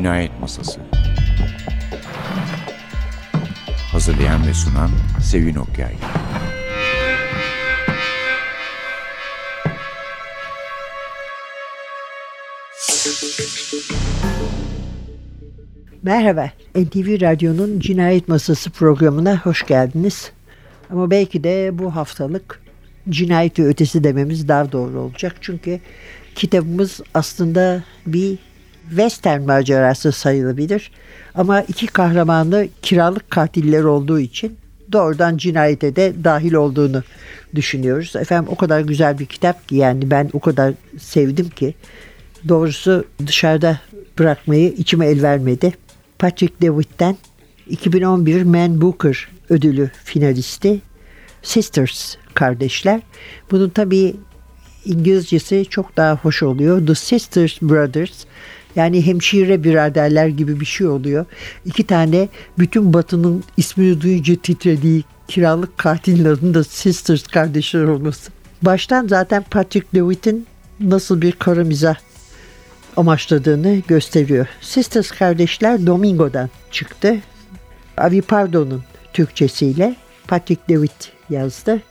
Cinayet Masası Hazırlayan ve sunan Sevin Okyay Merhaba, NTV Radyo'nun Cinayet Masası programına hoş geldiniz. Ama belki de bu haftalık cinayet ve ötesi dememiz daha doğru olacak. Çünkü kitabımız aslında bir western macerası sayılabilir. Ama iki kahramanı kiralık katiller olduğu için doğrudan cinayete de dahil olduğunu düşünüyoruz. Efendim o kadar güzel bir kitap ki yani ben o kadar sevdim ki doğrusu dışarıda bırakmayı içime el vermedi. Patrick DeWitt'ten 2011 Man Booker ödülü finalisti Sisters kardeşler. Bunun tabii İngilizcesi çok daha hoş oluyor. The Sisters Brothers yani hemşire biraderler gibi bir şey oluyor. İki tane bütün batının ismini duyunca titrediği kiralık katillerin de Sisters kardeşler olması. Baştan zaten Patrick DeWitt'in nasıl bir kara mizah amaçladığını gösteriyor. Sisters kardeşler Domingo'dan çıktı. Avi Pardo'nun Türkçesiyle Patrick DeWitt yazdı.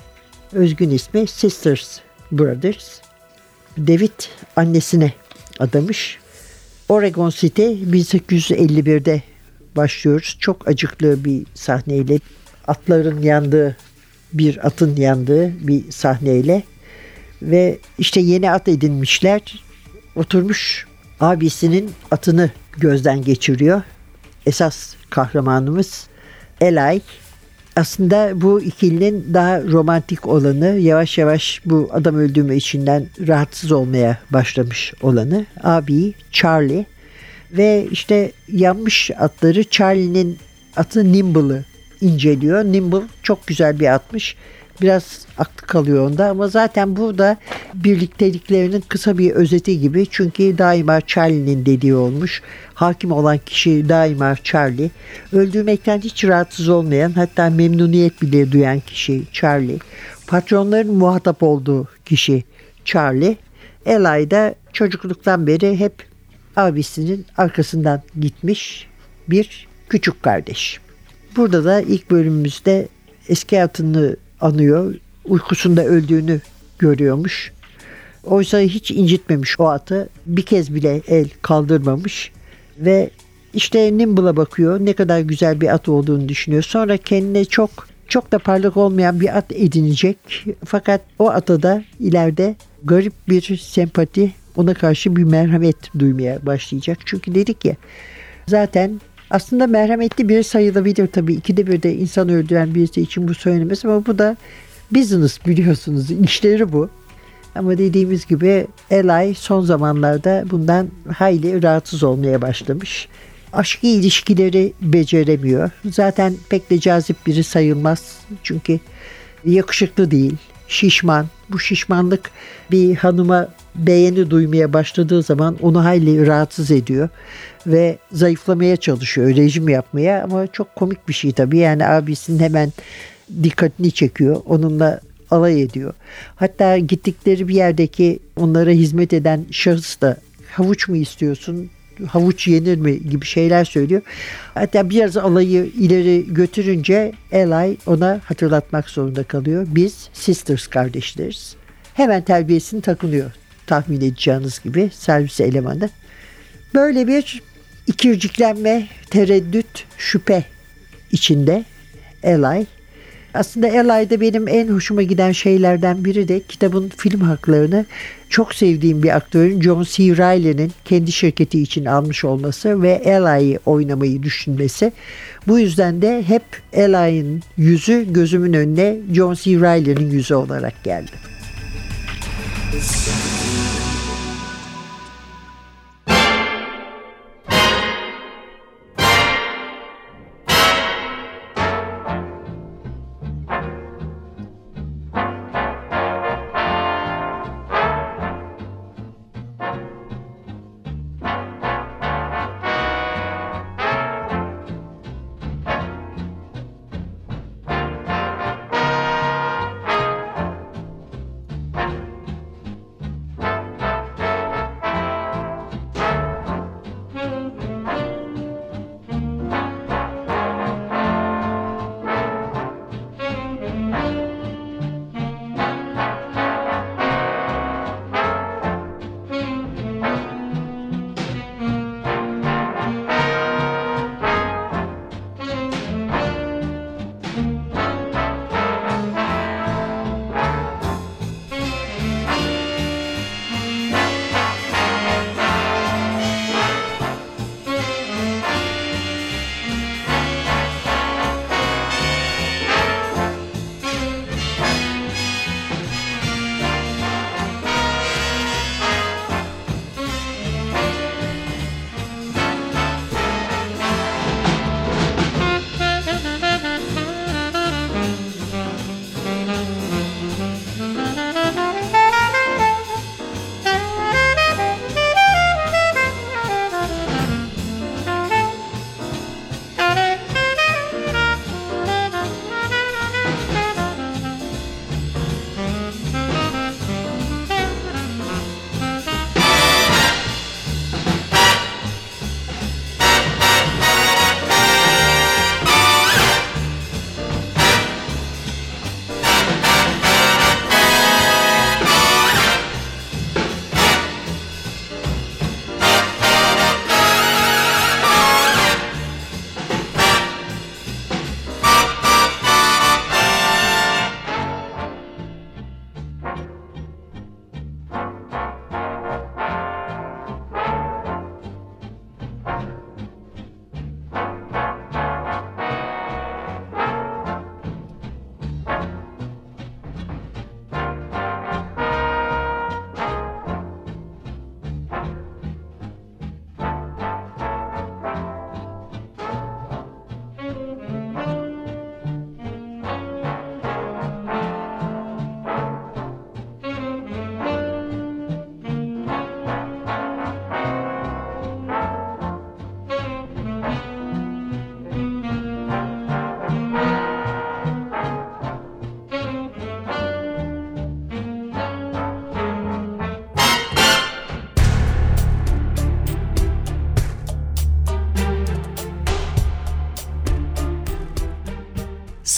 Özgün ismi Sisters Brothers. David annesine adamış. Oregon City 1851'de başlıyoruz. Çok acıklı bir sahneyle atların yandığı bir atın yandığı bir sahneyle ve işte yeni at edinmişler. Oturmuş abisinin atını gözden geçiriyor. Esas kahramanımız Eli aslında bu ikilinin daha romantik olanı yavaş yavaş bu adam öldürme içinden rahatsız olmaya başlamış olanı abi Charlie ve işte yanmış atları Charlie'nin atı Nimble'ı inceliyor. Nimble çok güzel bir atmış. Biraz aklı kalıyor onda ama zaten burada birlikteliklerinin kısa bir özeti gibi. Çünkü daima Charlie'nin dediği olmuş. Hakim olan kişi daima Charlie. Öldürmekten hiç rahatsız olmayan hatta memnuniyet bile duyan kişi Charlie. Patronların muhatap olduğu kişi Charlie. Eli de çocukluktan beri hep abisinin arkasından gitmiş bir küçük kardeş. Burada da ilk bölümümüzde eski atını anıyor. Uykusunda öldüğünü görüyormuş. Oysa hiç incitmemiş o atı. Bir kez bile el kaldırmamış. Ve işte Nimble'a bakıyor. Ne kadar güzel bir at olduğunu düşünüyor. Sonra kendine çok çok da parlak olmayan bir at edinecek. Fakat o ata da ileride garip bir sempati, ona karşı bir merhamet duymaya başlayacak. Çünkü dedik ya zaten aslında merhametli biri sayılabilir tabii. İkide bir de insan öldüren birisi için bu söylemez ama bu da business biliyorsunuz. İşleri bu. Ama dediğimiz gibi Eli son zamanlarda bundan hayli rahatsız olmaya başlamış. Aşkı ilişkileri beceremiyor. Zaten pek de cazip biri sayılmaz. Çünkü yakışıklı değil, şişman. Bu şişmanlık bir hanıma beğeni duymaya başladığı zaman onu hayli rahatsız ediyor ve zayıflamaya çalışıyor, rejim yapmaya ama çok komik bir şey tabii. Yani abisinin hemen dikkatini çekiyor. Onunla alay ediyor. Hatta gittikleri bir yerdeki onlara hizmet eden şahıs da havuç mu istiyorsun? Havuç yenir mi gibi şeyler söylüyor. Hatta biraz alayı ileri götürünce Eli ona hatırlatmak zorunda kalıyor. Biz sisters kardeşleriz. Hemen terbiyesini takınıyor tahmin edeceğiniz gibi servis elemanı. Böyle bir ikirciklenme, tereddüt, şüphe içinde Eli aslında Eli'de benim en hoşuma giden şeylerden biri de kitabın film haklarını çok sevdiğim bir aktörün John C. Reilly'nin kendi şirketi için almış olması ve Eli'yi oynamayı düşünmesi. Bu yüzden de hep Eli'nin yüzü gözümün önüne John C. Reilly'nin yüzü olarak geldi.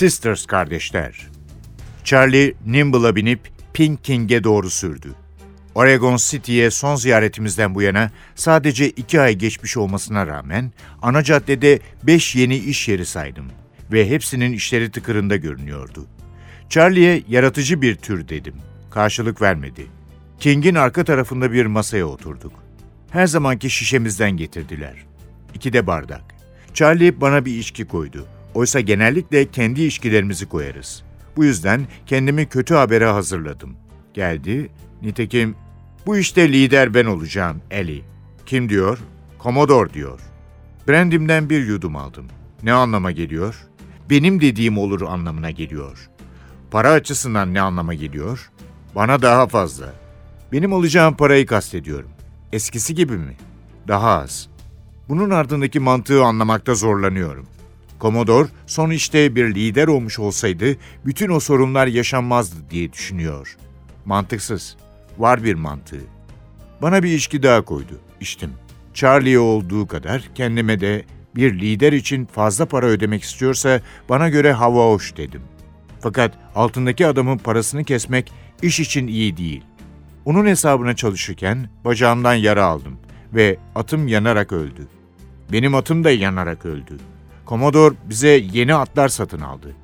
Sisters kardeşler. Charlie Nimble'a binip Pink King'e doğru sürdü. Oregon City'ye son ziyaretimizden bu yana sadece iki ay geçmiş olmasına rağmen ana caddede beş yeni iş yeri saydım ve hepsinin işleri tıkırında görünüyordu. Charlie'ye yaratıcı bir tür dedim. Karşılık vermedi. King'in arka tarafında bir masaya oturduk. Her zamanki şişemizden getirdiler. İki de bardak. Charlie bana bir içki koydu. Oysa genellikle kendi içkilerimizi koyarız. Bu yüzden kendimi kötü habere hazırladım. Geldi, nitekim bu işte lider ben olacağım Ellie. Kim diyor? Commodore diyor. Brandim'den bir yudum aldım. Ne anlama geliyor? Benim dediğim olur anlamına geliyor. Para açısından ne anlama geliyor? Bana daha fazla. Benim alacağım parayı kastediyorum. Eskisi gibi mi? Daha az. Bunun ardındaki mantığı anlamakta zorlanıyorum. Commodore son işte bir lider olmuş olsaydı bütün o sorunlar yaşanmazdı diye düşünüyor. Mantıksız. Var bir mantığı. Bana bir içki daha koydu. İçtim. Charlie'ye olduğu kadar kendime de bir lider için fazla para ödemek istiyorsa bana göre hava hoş dedim. Fakat altındaki adamın parasını kesmek iş için iyi değil. Onun hesabına çalışırken bacağımdan yara aldım ve atım yanarak öldü. Benim atım da yanarak öldü. Commodore bize yeni atlar satın aldı.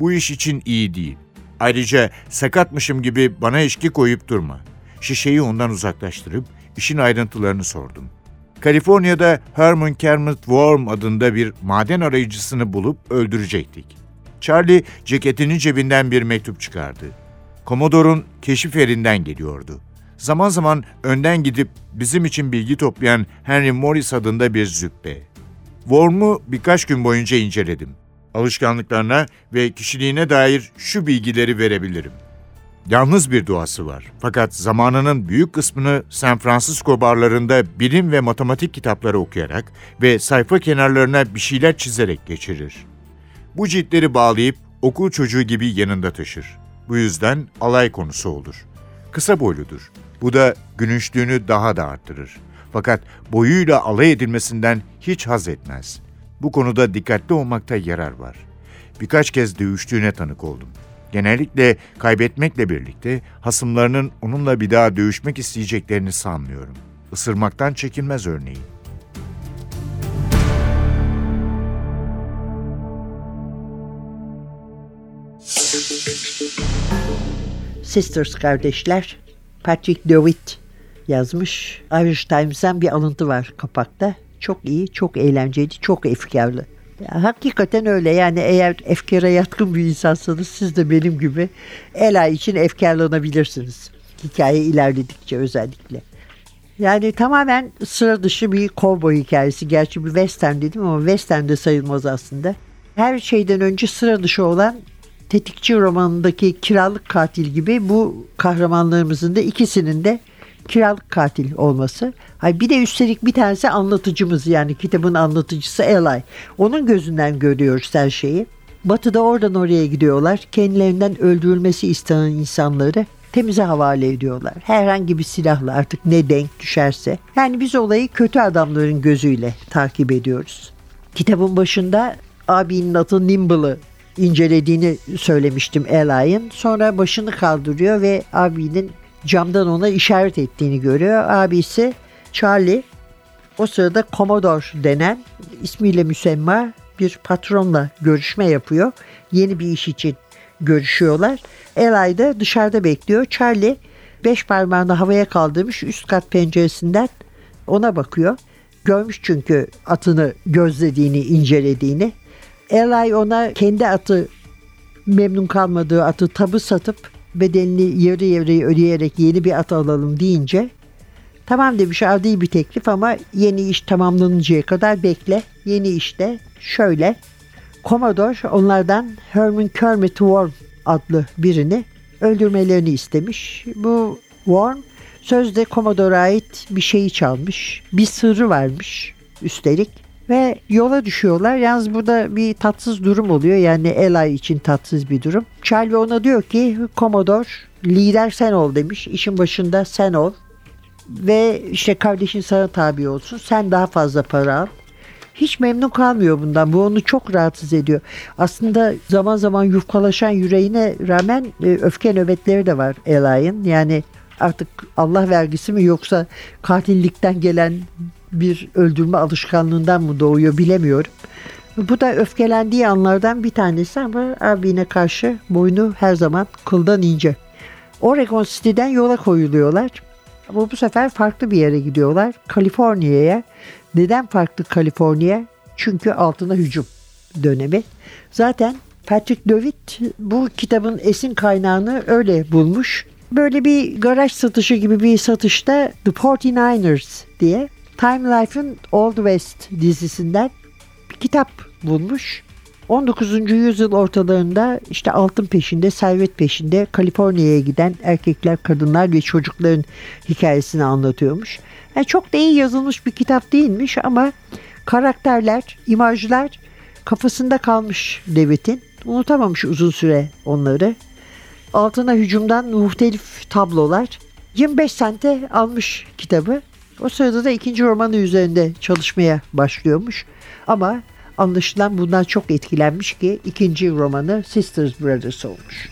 Bu iş için iyi değil. Ayrıca sakatmışım gibi bana içki koyup durma. Şişeyi ondan uzaklaştırıp işin ayrıntılarını sordum. Kaliforniya'da Herman Kermit Worm adında bir maden arayıcısını bulup öldürecektik. Charlie ceketinin cebinden bir mektup çıkardı. Commodore'un keşif erinden geliyordu. Zaman zaman önden gidip bizim için bilgi toplayan Henry Morris adında bir züppe. Worm'u birkaç gün boyunca inceledim. Alışkanlıklarına ve kişiliğine dair şu bilgileri verebilirim. Yalnız bir duası var. Fakat zamanının büyük kısmını San Francisco barlarında bilim ve matematik kitapları okuyarak ve sayfa kenarlarına bir şeyler çizerek geçirir. Bu ciltleri bağlayıp okul çocuğu gibi yanında taşır. Bu yüzden alay konusu olur. Kısa boyludur. Bu da gülünçlüğünü daha da arttırır. Fakat boyuyla alay edilmesinden hiç haz etmez. Bu konuda dikkatli olmakta yarar var. Birkaç kez dövüştüğüne tanık oldum. Genellikle kaybetmekle birlikte hasımlarının onunla bir daha dövüşmek isteyeceklerini sanmıyorum. Isırmaktan çekinmez örneğin. Sisters kardeşler Patrick DeWitt yazmış. Irish Times'dan bir alıntı var kapakta. Çok iyi, çok eğlenceli, çok efkarlı. Ya, hakikaten öyle yani eğer efkara yatkın bir insansanız siz de benim gibi Ela için efkarlanabilirsiniz. Hikaye ilerledikçe özellikle. Yani tamamen sıra dışı bir kovboy hikayesi. Gerçi bir western dedim ama western de sayılmaz aslında. Her şeyden önce sıra dışı olan Tetikçi romanındaki kiralık katil gibi bu kahramanlarımızın da ikisinin de kiralık katil olması. Hay bir de üstelik bir tanesi anlatıcımız yani kitabın anlatıcısı Eli. Onun gözünden görüyoruz her şeyi. Batı'da oradan oraya gidiyorlar. Kendilerinden öldürülmesi istenen insanları temize havale ediyorlar. Herhangi bir silahla artık ne denk düşerse. Yani biz olayı kötü adamların gözüyle takip ediyoruz. Kitabın başında abinin adı Nimble'ı incelediğini söylemiştim Eli'ın. Sonra başını kaldırıyor ve abinin camdan ona işaret ettiğini görüyor. Abisi Charlie o sırada Commodore denen ismiyle müsemma bir patronla görüşme yapıyor. Yeni bir iş için görüşüyorlar. Eli de dışarıda bekliyor. Charlie beş parmağını havaya kaldırmış üst kat penceresinden ona bakıyor. Görmüş çünkü atını gözlediğini, incelediğini. Eli ona kendi atı memnun kalmadığı atı tabı satıp bedelini yarı yarıya ödeyerek yeni bir at alalım deyince tamam demiş adi bir teklif ama yeni iş tamamlanıncaya kadar bekle. Yeni işte şöyle Commodore onlardan Herman Kermit Worm adlı birini öldürmelerini istemiş. Bu Worm sözde Commodore'a ait bir şeyi çalmış. Bir sırrı varmış üstelik ve yola düşüyorlar. Yalnız burada bir tatsız durum oluyor. Yani Eli için tatsız bir durum. Charlie ona diyor ki Commodore lider sen ol demiş. İşin başında sen ol. Ve işte kardeşin sana tabi olsun. Sen daha fazla para al. hiç memnun kalmıyor bundan. Bu onu çok rahatsız ediyor. Aslında zaman zaman yufkalaşan yüreğine rağmen e, öfke nöbetleri de var Eli'nin. Yani artık Allah vergisi mi yoksa katillikten gelen bir öldürme alışkanlığından mı doğuyor bilemiyorum. Bu da öfkelendiği anlardan bir tanesi ama abine karşı boynu her zaman kıldan ince. Oregon City'den yola koyuluyorlar. Ama bu sefer farklı bir yere gidiyorlar. Kaliforniya'ya. Neden farklı Kaliforniya? Çünkü altına hücum dönemi. Zaten Patrick Dewitt bu kitabın esin kaynağını öyle bulmuş. Böyle bir garaj satışı gibi bir satışta The 49ers diye Time Life'ın Old West dizisinden bir kitap bulmuş. 19. yüzyıl ortalarında işte altın peşinde, servet peşinde Kaliforniya'ya giden erkekler, kadınlar ve çocukların hikayesini anlatıyormuş. Yani çok da iyi yazılmış bir kitap değilmiş ama karakterler, imajlar kafasında kalmış David'in. Unutamamış uzun süre onları. Altına hücumdan muhtelif tablolar. 25 sente almış kitabı. O sırada da ikinci romanı üzerinde çalışmaya başlıyormuş. Ama anlaşılan bundan çok etkilenmiş ki ikinci romanı Sisters Brothers olmuş.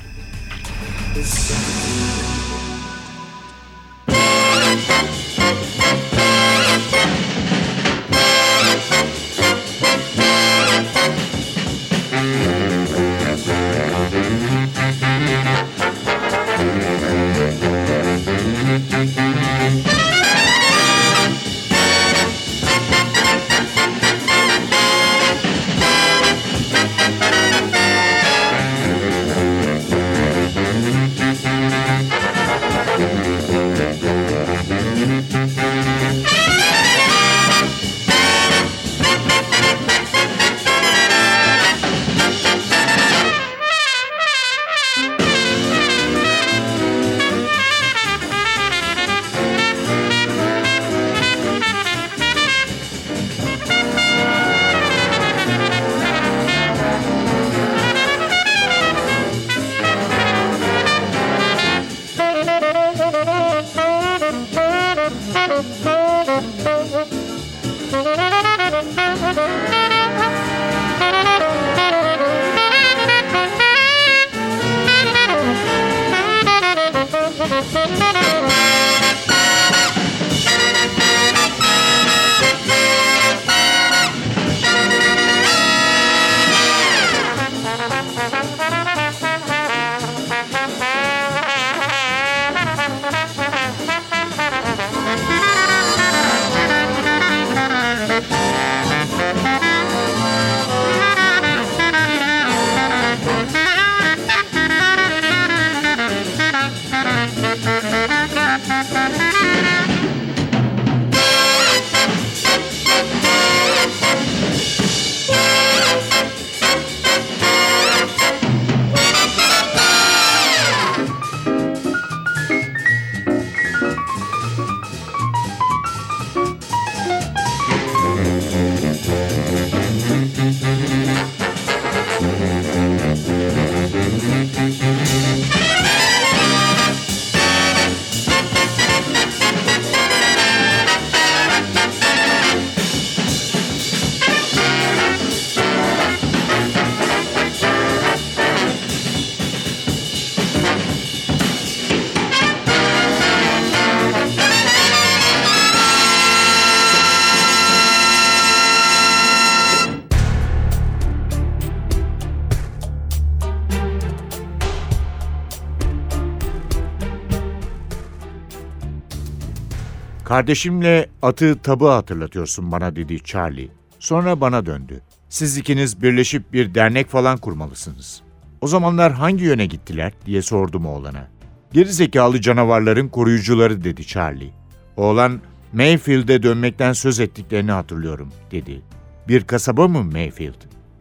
Kardeşimle atı tabı hatırlatıyorsun bana dedi Charlie. Sonra bana döndü. Siz ikiniz birleşip bir dernek falan kurmalısınız. O zamanlar hangi yöne gittiler diye sordum oğlana. Geri zekalı canavarların koruyucuları dedi Charlie. Oğlan Mayfield'e dönmekten söz ettiklerini hatırlıyorum dedi. Bir kasaba mı Mayfield?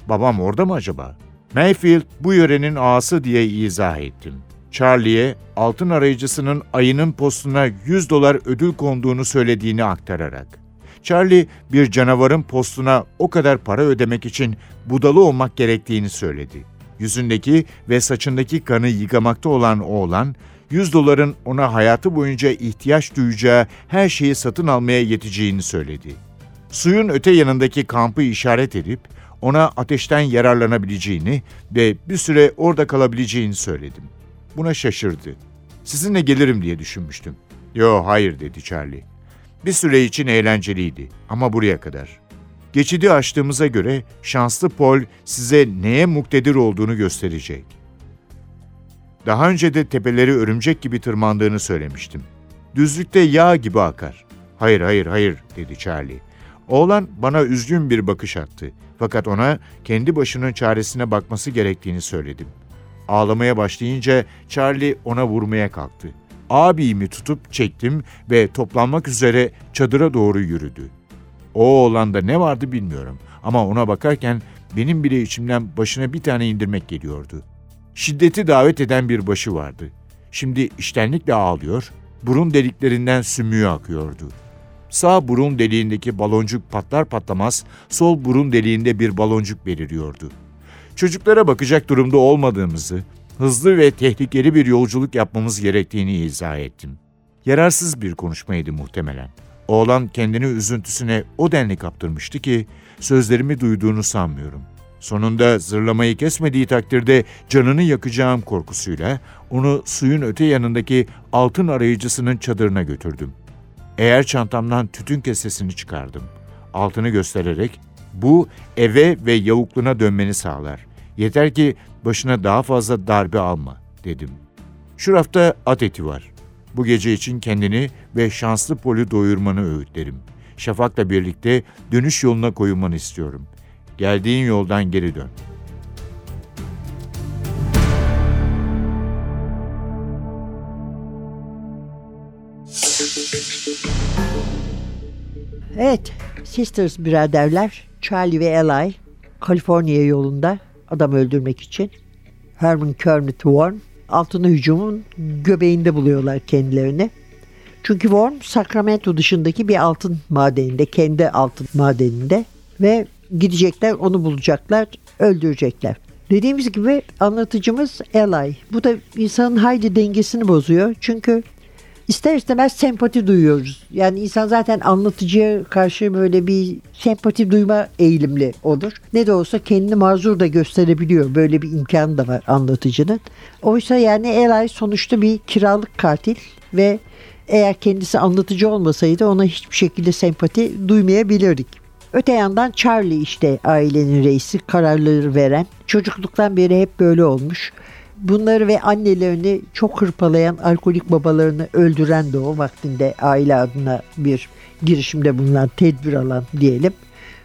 Babam orada mı acaba? Mayfield bu yörenin ağası diye izah ettim. Charlie'ye altın arayıcısının ayının postuna 100 dolar ödül konduğunu söylediğini aktararak. Charlie bir canavarın postuna o kadar para ödemek için budalı olmak gerektiğini söyledi. Yüzündeki ve saçındaki kanı yıkamakta olan oğlan, 100 doların ona hayatı boyunca ihtiyaç duyacağı her şeyi satın almaya yeteceğini söyledi. Suyun öte yanındaki kampı işaret edip ona ateşten yararlanabileceğini ve bir süre orada kalabileceğini söyledim. Buna şaşırdı. Sizinle gelirim diye düşünmüştüm. Yo hayır dedi Charlie. Bir süre için eğlenceliydi ama buraya kadar. Geçidi açtığımıza göre şanslı Paul size neye muktedir olduğunu gösterecek. Daha önce de tepeleri örümcek gibi tırmandığını söylemiştim. Düzlükte yağ gibi akar. Hayır hayır hayır dedi Charlie. Oğlan bana üzgün bir bakış attı. Fakat ona kendi başının çaresine bakması gerektiğini söyledim. Ağlamaya başlayınca Charlie ona vurmaya kalktı. Abimi tutup çektim ve toplanmak üzere çadıra doğru yürüdü. O oğlanda ne vardı bilmiyorum ama ona bakarken benim bile içimden başına bir tane indirmek geliyordu. Şiddeti davet eden bir başı vardı. Şimdi iştenlikle ağlıyor, burun deliklerinden sümüğü akıyordu. Sağ burun deliğindeki baloncuk patlar patlamaz sol burun deliğinde bir baloncuk beliriyordu. Çocuklara bakacak durumda olmadığımızı, hızlı ve tehlikeli bir yolculuk yapmamız gerektiğini izah ettim. Yararsız bir konuşmaydı muhtemelen. Oğlan kendini üzüntüsüne o denli kaptırmıştı ki sözlerimi duyduğunu sanmıyorum. Sonunda zırlamayı kesmediği takdirde canını yakacağım korkusuyla onu suyun öte yanındaki altın arayıcısının çadırına götürdüm. Eğer çantamdan tütün kesesini çıkardım. Altını göstererek bu eve ve yavukluna dönmeni sağlar. Yeter ki başına daha fazla darbe alma dedim. Şu rafta at eti var. Bu gece için kendini ve şanslı Pol'ü doyurmanı öğütlerim. Şafak'la birlikte dönüş yoluna koyulmanı istiyorum. Geldiğin yoldan geri dön. Evet, Sisters biraderler Charlie ve Eli Kaliforniya yolunda adam öldürmek için Herman Kermit Warren altını hücumun göbeğinde buluyorlar kendilerini. Çünkü Warren Sacramento dışındaki bir altın madeninde, kendi altın madeninde ve gidecekler onu bulacaklar, öldürecekler. Dediğimiz gibi anlatıcımız Eli. Bu da insanın hayli dengesini bozuyor. Çünkü ister istemez sempati duyuyoruz. Yani insan zaten anlatıcıya karşı böyle bir sempati duyma eğilimli olur. Ne de olsa kendini mazur da gösterebiliyor. Böyle bir imkanı da var anlatıcının. Oysa yani Eli sonuçta bir kiralık katil ve eğer kendisi anlatıcı olmasaydı ona hiçbir şekilde sempati duymayabilirdik. Öte yandan Charlie işte ailenin reisi, kararları veren. Çocukluktan beri hep böyle olmuş. Bunları ve annelerini çok hırpalayan alkolik babalarını öldüren de o vaktinde aile adına bir girişimde bulunan, tedbir alan diyelim.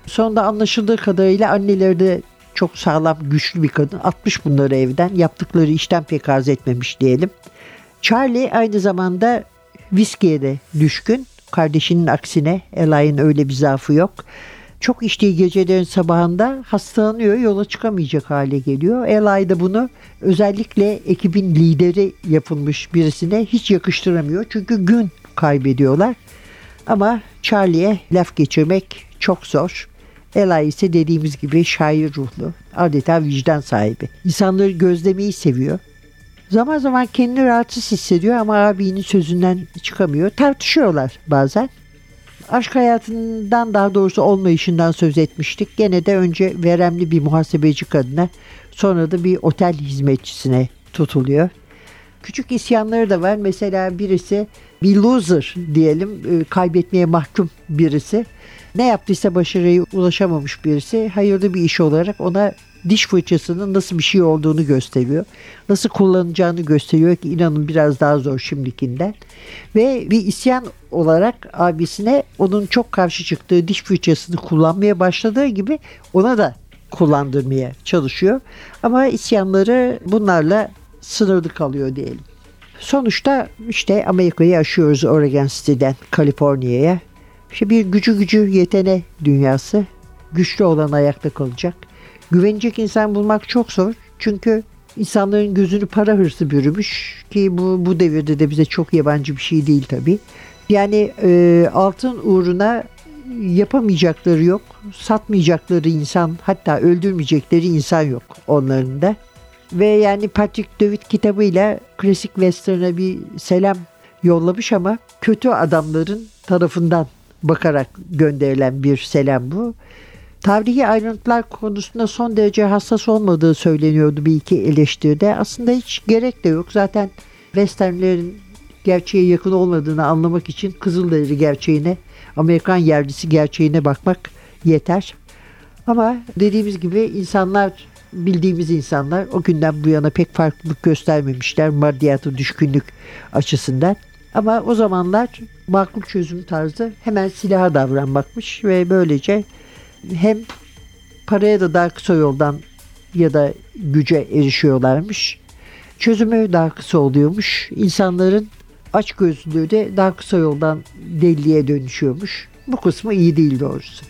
Sonunda anlaşıldığı kadarıyla anneleri de çok sağlam, güçlü bir kadın. Atmış bunları evden. Yaptıkları işten pek arz etmemiş diyelim. Charlie aynı zamanda viskiye de düşkün. Kardeşinin aksine Eli'nin öyle bir zaafı yok. Çok içtiği gecelerin sabahında hastalanıyor, yola çıkamayacak hale geliyor. Eli de bunu özellikle ekibin lideri yapılmış birisine hiç yakıştıramıyor. Çünkü gün kaybediyorlar. Ama Charlie'ye laf geçirmek çok zor. Eli ise dediğimiz gibi şair ruhlu, adeta vicdan sahibi. İnsanları gözlemeyi seviyor. Zaman zaman kendini rahatsız hissediyor ama abinin sözünden çıkamıyor. Tartışıyorlar bazen. Aşk hayatından daha doğrusu olmayışından söz etmiştik. Gene de önce veremli bir muhasebeci kadına sonra da bir otel hizmetçisine tutuluyor. Küçük isyanları da var. Mesela birisi bir loser diyelim e, kaybetmeye mahkum birisi. Ne yaptıysa başarıya ulaşamamış birisi hayırlı bir iş olarak ona diş fırçasının nasıl bir şey olduğunu gösteriyor. Nasıl kullanacağını gösteriyor ki inanın biraz daha zor şimdikinden. Ve bir isyan olarak abisine onun çok karşı çıktığı diş fırçasını kullanmaya başladığı gibi ona da kullandırmaya çalışıyor. Ama isyanları bunlarla sınırlı kalıyor diyelim. Sonuçta işte Amerika'yı aşıyoruz Oregon City'den Kaliforniya'ya. İşte bir gücü gücü yetene dünyası. Güçlü olan ayakta kalacak. Güvenecek insan bulmak çok zor. Çünkü insanların gözünü para hırsı bürümüş ki bu bu devirde de bize çok yabancı bir şey değil tabii. Yani e, altın uğruna yapamayacakları yok, satmayacakları insan hatta öldürmeyecekleri insan yok onların da. Ve yani Patrick Dewitt kitabıyla klasik western'a bir selam yollamış ama kötü adamların tarafından bakarak gönderilen bir selam bu. Tarihi ayrıntılar konusunda son derece hassas olmadığı söyleniyordu bir iki eleştiride. Aslında hiç gerek de yok. Zaten westernlerin gerçeğe yakın olmadığını anlamak için Kızılderili gerçeğine, Amerikan yerlisi gerçeğine bakmak yeter. Ama dediğimiz gibi insanlar bildiğimiz insanlar o günden bu yana pek farklılık göstermemişler maddiyatı düşkünlük açısından. Ama o zamanlar makul çözüm tarzı hemen silaha davranmakmış ve böylece hem paraya da daha kısa yoldan ya da güce erişiyorlarmış. Çözümü daha kısa oluyormuş. İnsanların aç gözlülüğü de daha kısa yoldan deliliğe dönüşüyormuş. Bu kısmı iyi değil doğrusu.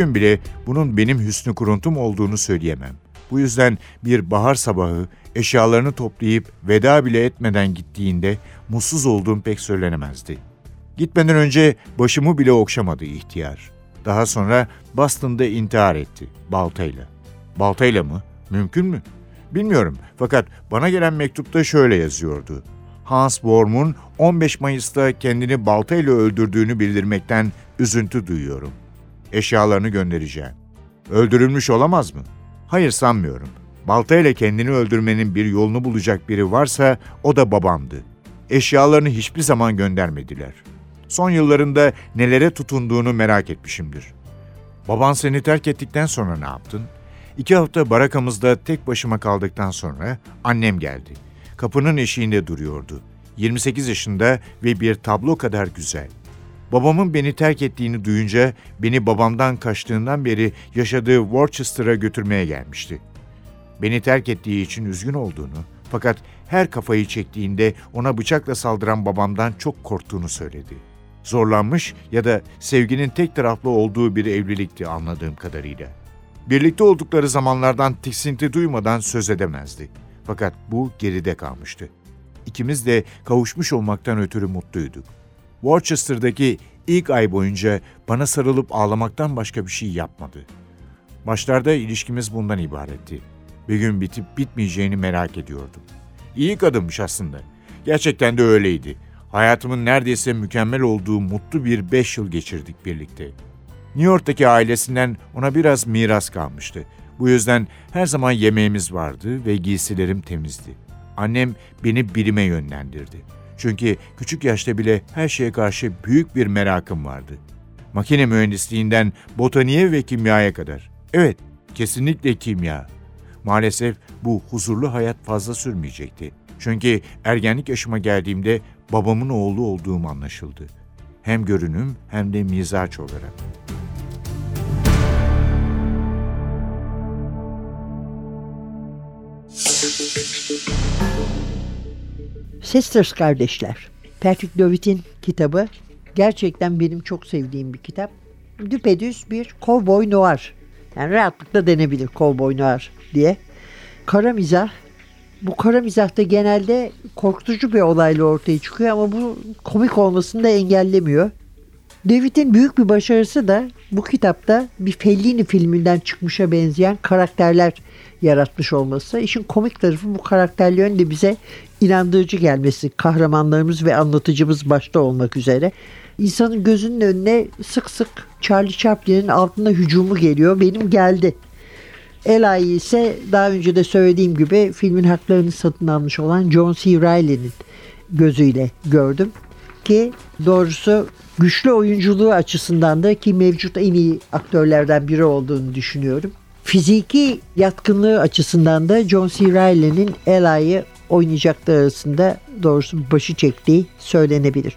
Bugün bile bunun benim hüsnü kuruntum olduğunu söyleyemem. Bu yüzden bir bahar sabahı eşyalarını toplayıp veda bile etmeden gittiğinde mutsuz olduğum pek söylenemezdi. Gitmeden önce başımı bile okşamadı ihtiyar. Daha sonra Boston'da intihar etti, baltayla. Baltayla mı? Mümkün mü? Bilmiyorum fakat bana gelen mektupta şöyle yazıyordu. Hans Worm'un 15 Mayıs'ta kendini baltayla öldürdüğünü bildirmekten üzüntü duyuyorum. Eşyalarını göndereceğim. Öldürülmüş olamaz mı? Hayır sanmıyorum. Baltayla kendini öldürmenin bir yolunu bulacak biri varsa o da babamdı. Eşyalarını hiçbir zaman göndermediler. Son yıllarında nelere tutunduğunu merak etmişimdir. Baban seni terk ettikten sonra ne yaptın? İki hafta barakamızda tek başıma kaldıktan sonra annem geldi. Kapının eşiğinde duruyordu. 28 yaşında ve bir tablo kadar güzel. Babamın beni terk ettiğini duyunca beni babamdan kaçtığından beri yaşadığı Worcester'a götürmeye gelmişti. Beni terk ettiği için üzgün olduğunu fakat her kafayı çektiğinde ona bıçakla saldıran babamdan çok korktuğunu söyledi. Zorlanmış ya da sevginin tek taraflı olduğu bir evlilikti anladığım kadarıyla. Birlikte oldukları zamanlardan tiksinti duymadan söz edemezdi. Fakat bu geride kalmıştı. İkimiz de kavuşmuş olmaktan ötürü mutluyduk. Worcester'daki ilk ay boyunca bana sarılıp ağlamaktan başka bir şey yapmadı. Başlarda ilişkimiz bundan ibaretti. Bir gün bitip bitmeyeceğini merak ediyordum. İyi kadınmış aslında. Gerçekten de öyleydi. Hayatımın neredeyse mükemmel olduğu mutlu bir beş yıl geçirdik birlikte. New York'taki ailesinden ona biraz miras kalmıştı. Bu yüzden her zaman yemeğimiz vardı ve giysilerim temizdi. Annem beni bilime yönlendirdi. Çünkü küçük yaşta bile her şeye karşı büyük bir merakım vardı. Makine mühendisliğinden botaniğe ve kimyaya kadar. Evet, kesinlikle kimya. Maalesef bu huzurlu hayat fazla sürmeyecekti. Çünkü ergenlik yaşıma geldiğimde babamın oğlu olduğum anlaşıldı. Hem görünüm hem de mizaç olarak. Sisters Kardeşler. Patrick Dewitt'in kitabı gerçekten benim çok sevdiğim bir kitap. Düpedüz bir kovboy noir. Yani rahatlıkla denebilir kovboy noir diye. Kara mizah. Bu kara mizahta genelde korkutucu bir olayla ortaya çıkıyor ama bu komik olmasını da engellemiyor. David'in büyük bir başarısı da bu kitapta bir Fellini filminden çıkmışa benzeyen karakterler yaratmış olması. İşin komik tarafı bu karakterlerin de bize inandırıcı gelmesi. Kahramanlarımız ve anlatıcımız başta olmak üzere. İnsanın gözünün önüne sık sık Charlie Chaplin'in altında hücumu geliyor. Benim geldi. Eli ise daha önce de söylediğim gibi filmin haklarını satın almış olan John C. Reilly'nin gözüyle gördüm. Ki doğrusu güçlü oyunculuğu açısından da ki mevcut en iyi aktörlerden biri olduğunu düşünüyorum. Fiziki yatkınlığı açısından da John C. Reilly'nin Eli'yi oynayacaklar arasında doğrusu başı çektiği söylenebilir.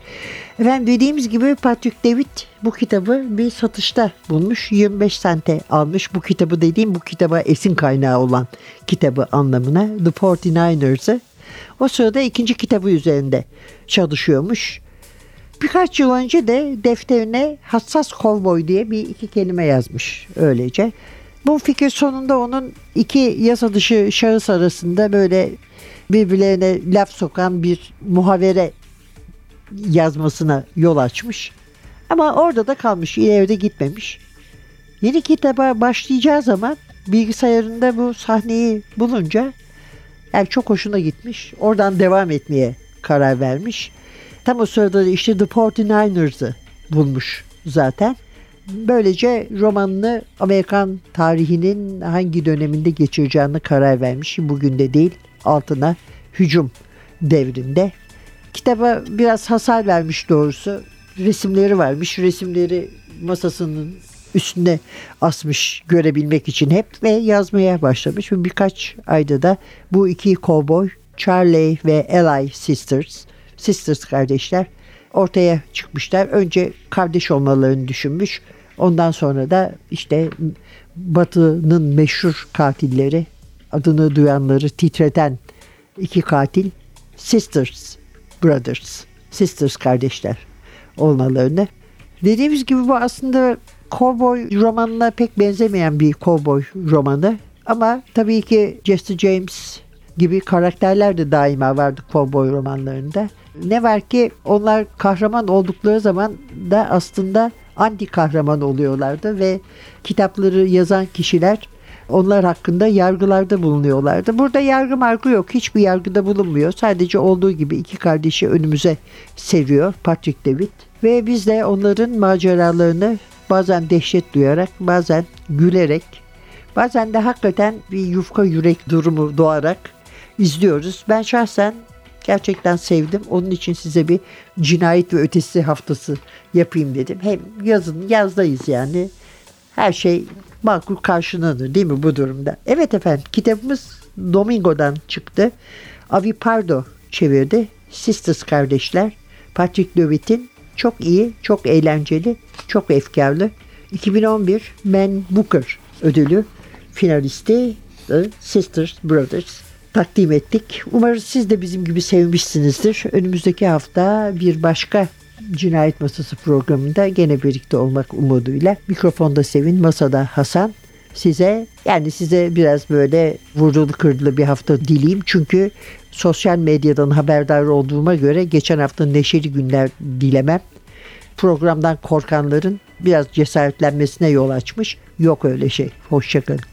Efendim dediğimiz gibi Patrick David bu kitabı bir satışta bulmuş. 25 sente almış. Bu kitabı dediğim bu kitaba esin kaynağı olan kitabı anlamına The 49ers'ı. O sırada ikinci kitabı üzerinde çalışıyormuş. Birkaç yıl önce de defterine hassas kovboy diye bir iki kelime yazmış öylece. Bu fikir sonunda onun iki yasa dışı şahıs arasında böyle birbirlerine laf sokan bir muhavere yazmasına yol açmış. Ama orada da kalmış, ileride gitmemiş. Yeni kitaba başlayacağı zaman bilgisayarında bu sahneyi bulunca yani çok hoşuna gitmiş. Oradan devam etmeye karar vermiş. Tam o sırada da işte The 49ers'ı bulmuş zaten. Böylece romanını Amerikan tarihinin hangi döneminde geçireceğini karar vermiş. Bugün de değil altına hücum devrinde. Kitaba biraz hasar vermiş doğrusu. Resimleri varmış. Resimleri masasının üstüne asmış görebilmek için hep ve yazmaya başlamış. Ve birkaç ayda da bu iki kovboy Charlie ve Eli Sisters, Sisters kardeşler ortaya çıkmışlar. Önce kardeş olmalarını düşünmüş. Ondan sonra da işte Batı'nın meşhur katilleri, adını duyanları titreten iki katil Sisters Brothers, Sisters kardeşler olmalarını. Dediğimiz gibi bu aslında kovboy romanına pek benzemeyen bir kovboy romanı. Ama tabii ki Jesse James gibi karakterler de daima vardı kovboy romanlarında. Ne var ki onlar kahraman oldukları zaman da aslında anti kahraman oluyorlardı ve kitapları yazan kişiler onlar hakkında yargılarda bulunuyorlardı. Burada yargı margı yok. Hiçbir yargıda bulunmuyor. Sadece olduğu gibi iki kardeşi önümüze seriyor Patrick David. Ve biz de onların maceralarını bazen dehşet duyarak, bazen gülerek, bazen de hakikaten bir yufka yürek durumu doğarak izliyoruz. Ben şahsen gerçekten sevdim. Onun için size bir cinayet ve ötesi haftası yapayım dedim. Hem yazın yazdayız yani. Her şey makul karşılanır değil mi bu durumda? Evet efendim kitabımız Domingo'dan çıktı. Avi Pardo çevirdi. Sisters kardeşler. Patrick Levitt'in çok iyi, çok eğlenceli, çok efkarlı. 2011 Man Booker ödülü finalisti The Sisters Brothers takdim ettik. Umarız siz de bizim gibi sevmişsinizdir. Önümüzdeki hafta bir başka Cinayet Masası programında gene birlikte olmak umuduyla. Mikrofonda Sevin, masada Hasan. Size yani size biraz böyle vurdulu kırdılı bir hafta dileyim. Çünkü sosyal medyadan haberdar olduğuma göre geçen hafta neşeli günler dilemem. Programdan korkanların biraz cesaretlenmesine yol açmış. Yok öyle şey. Hoşçakalın.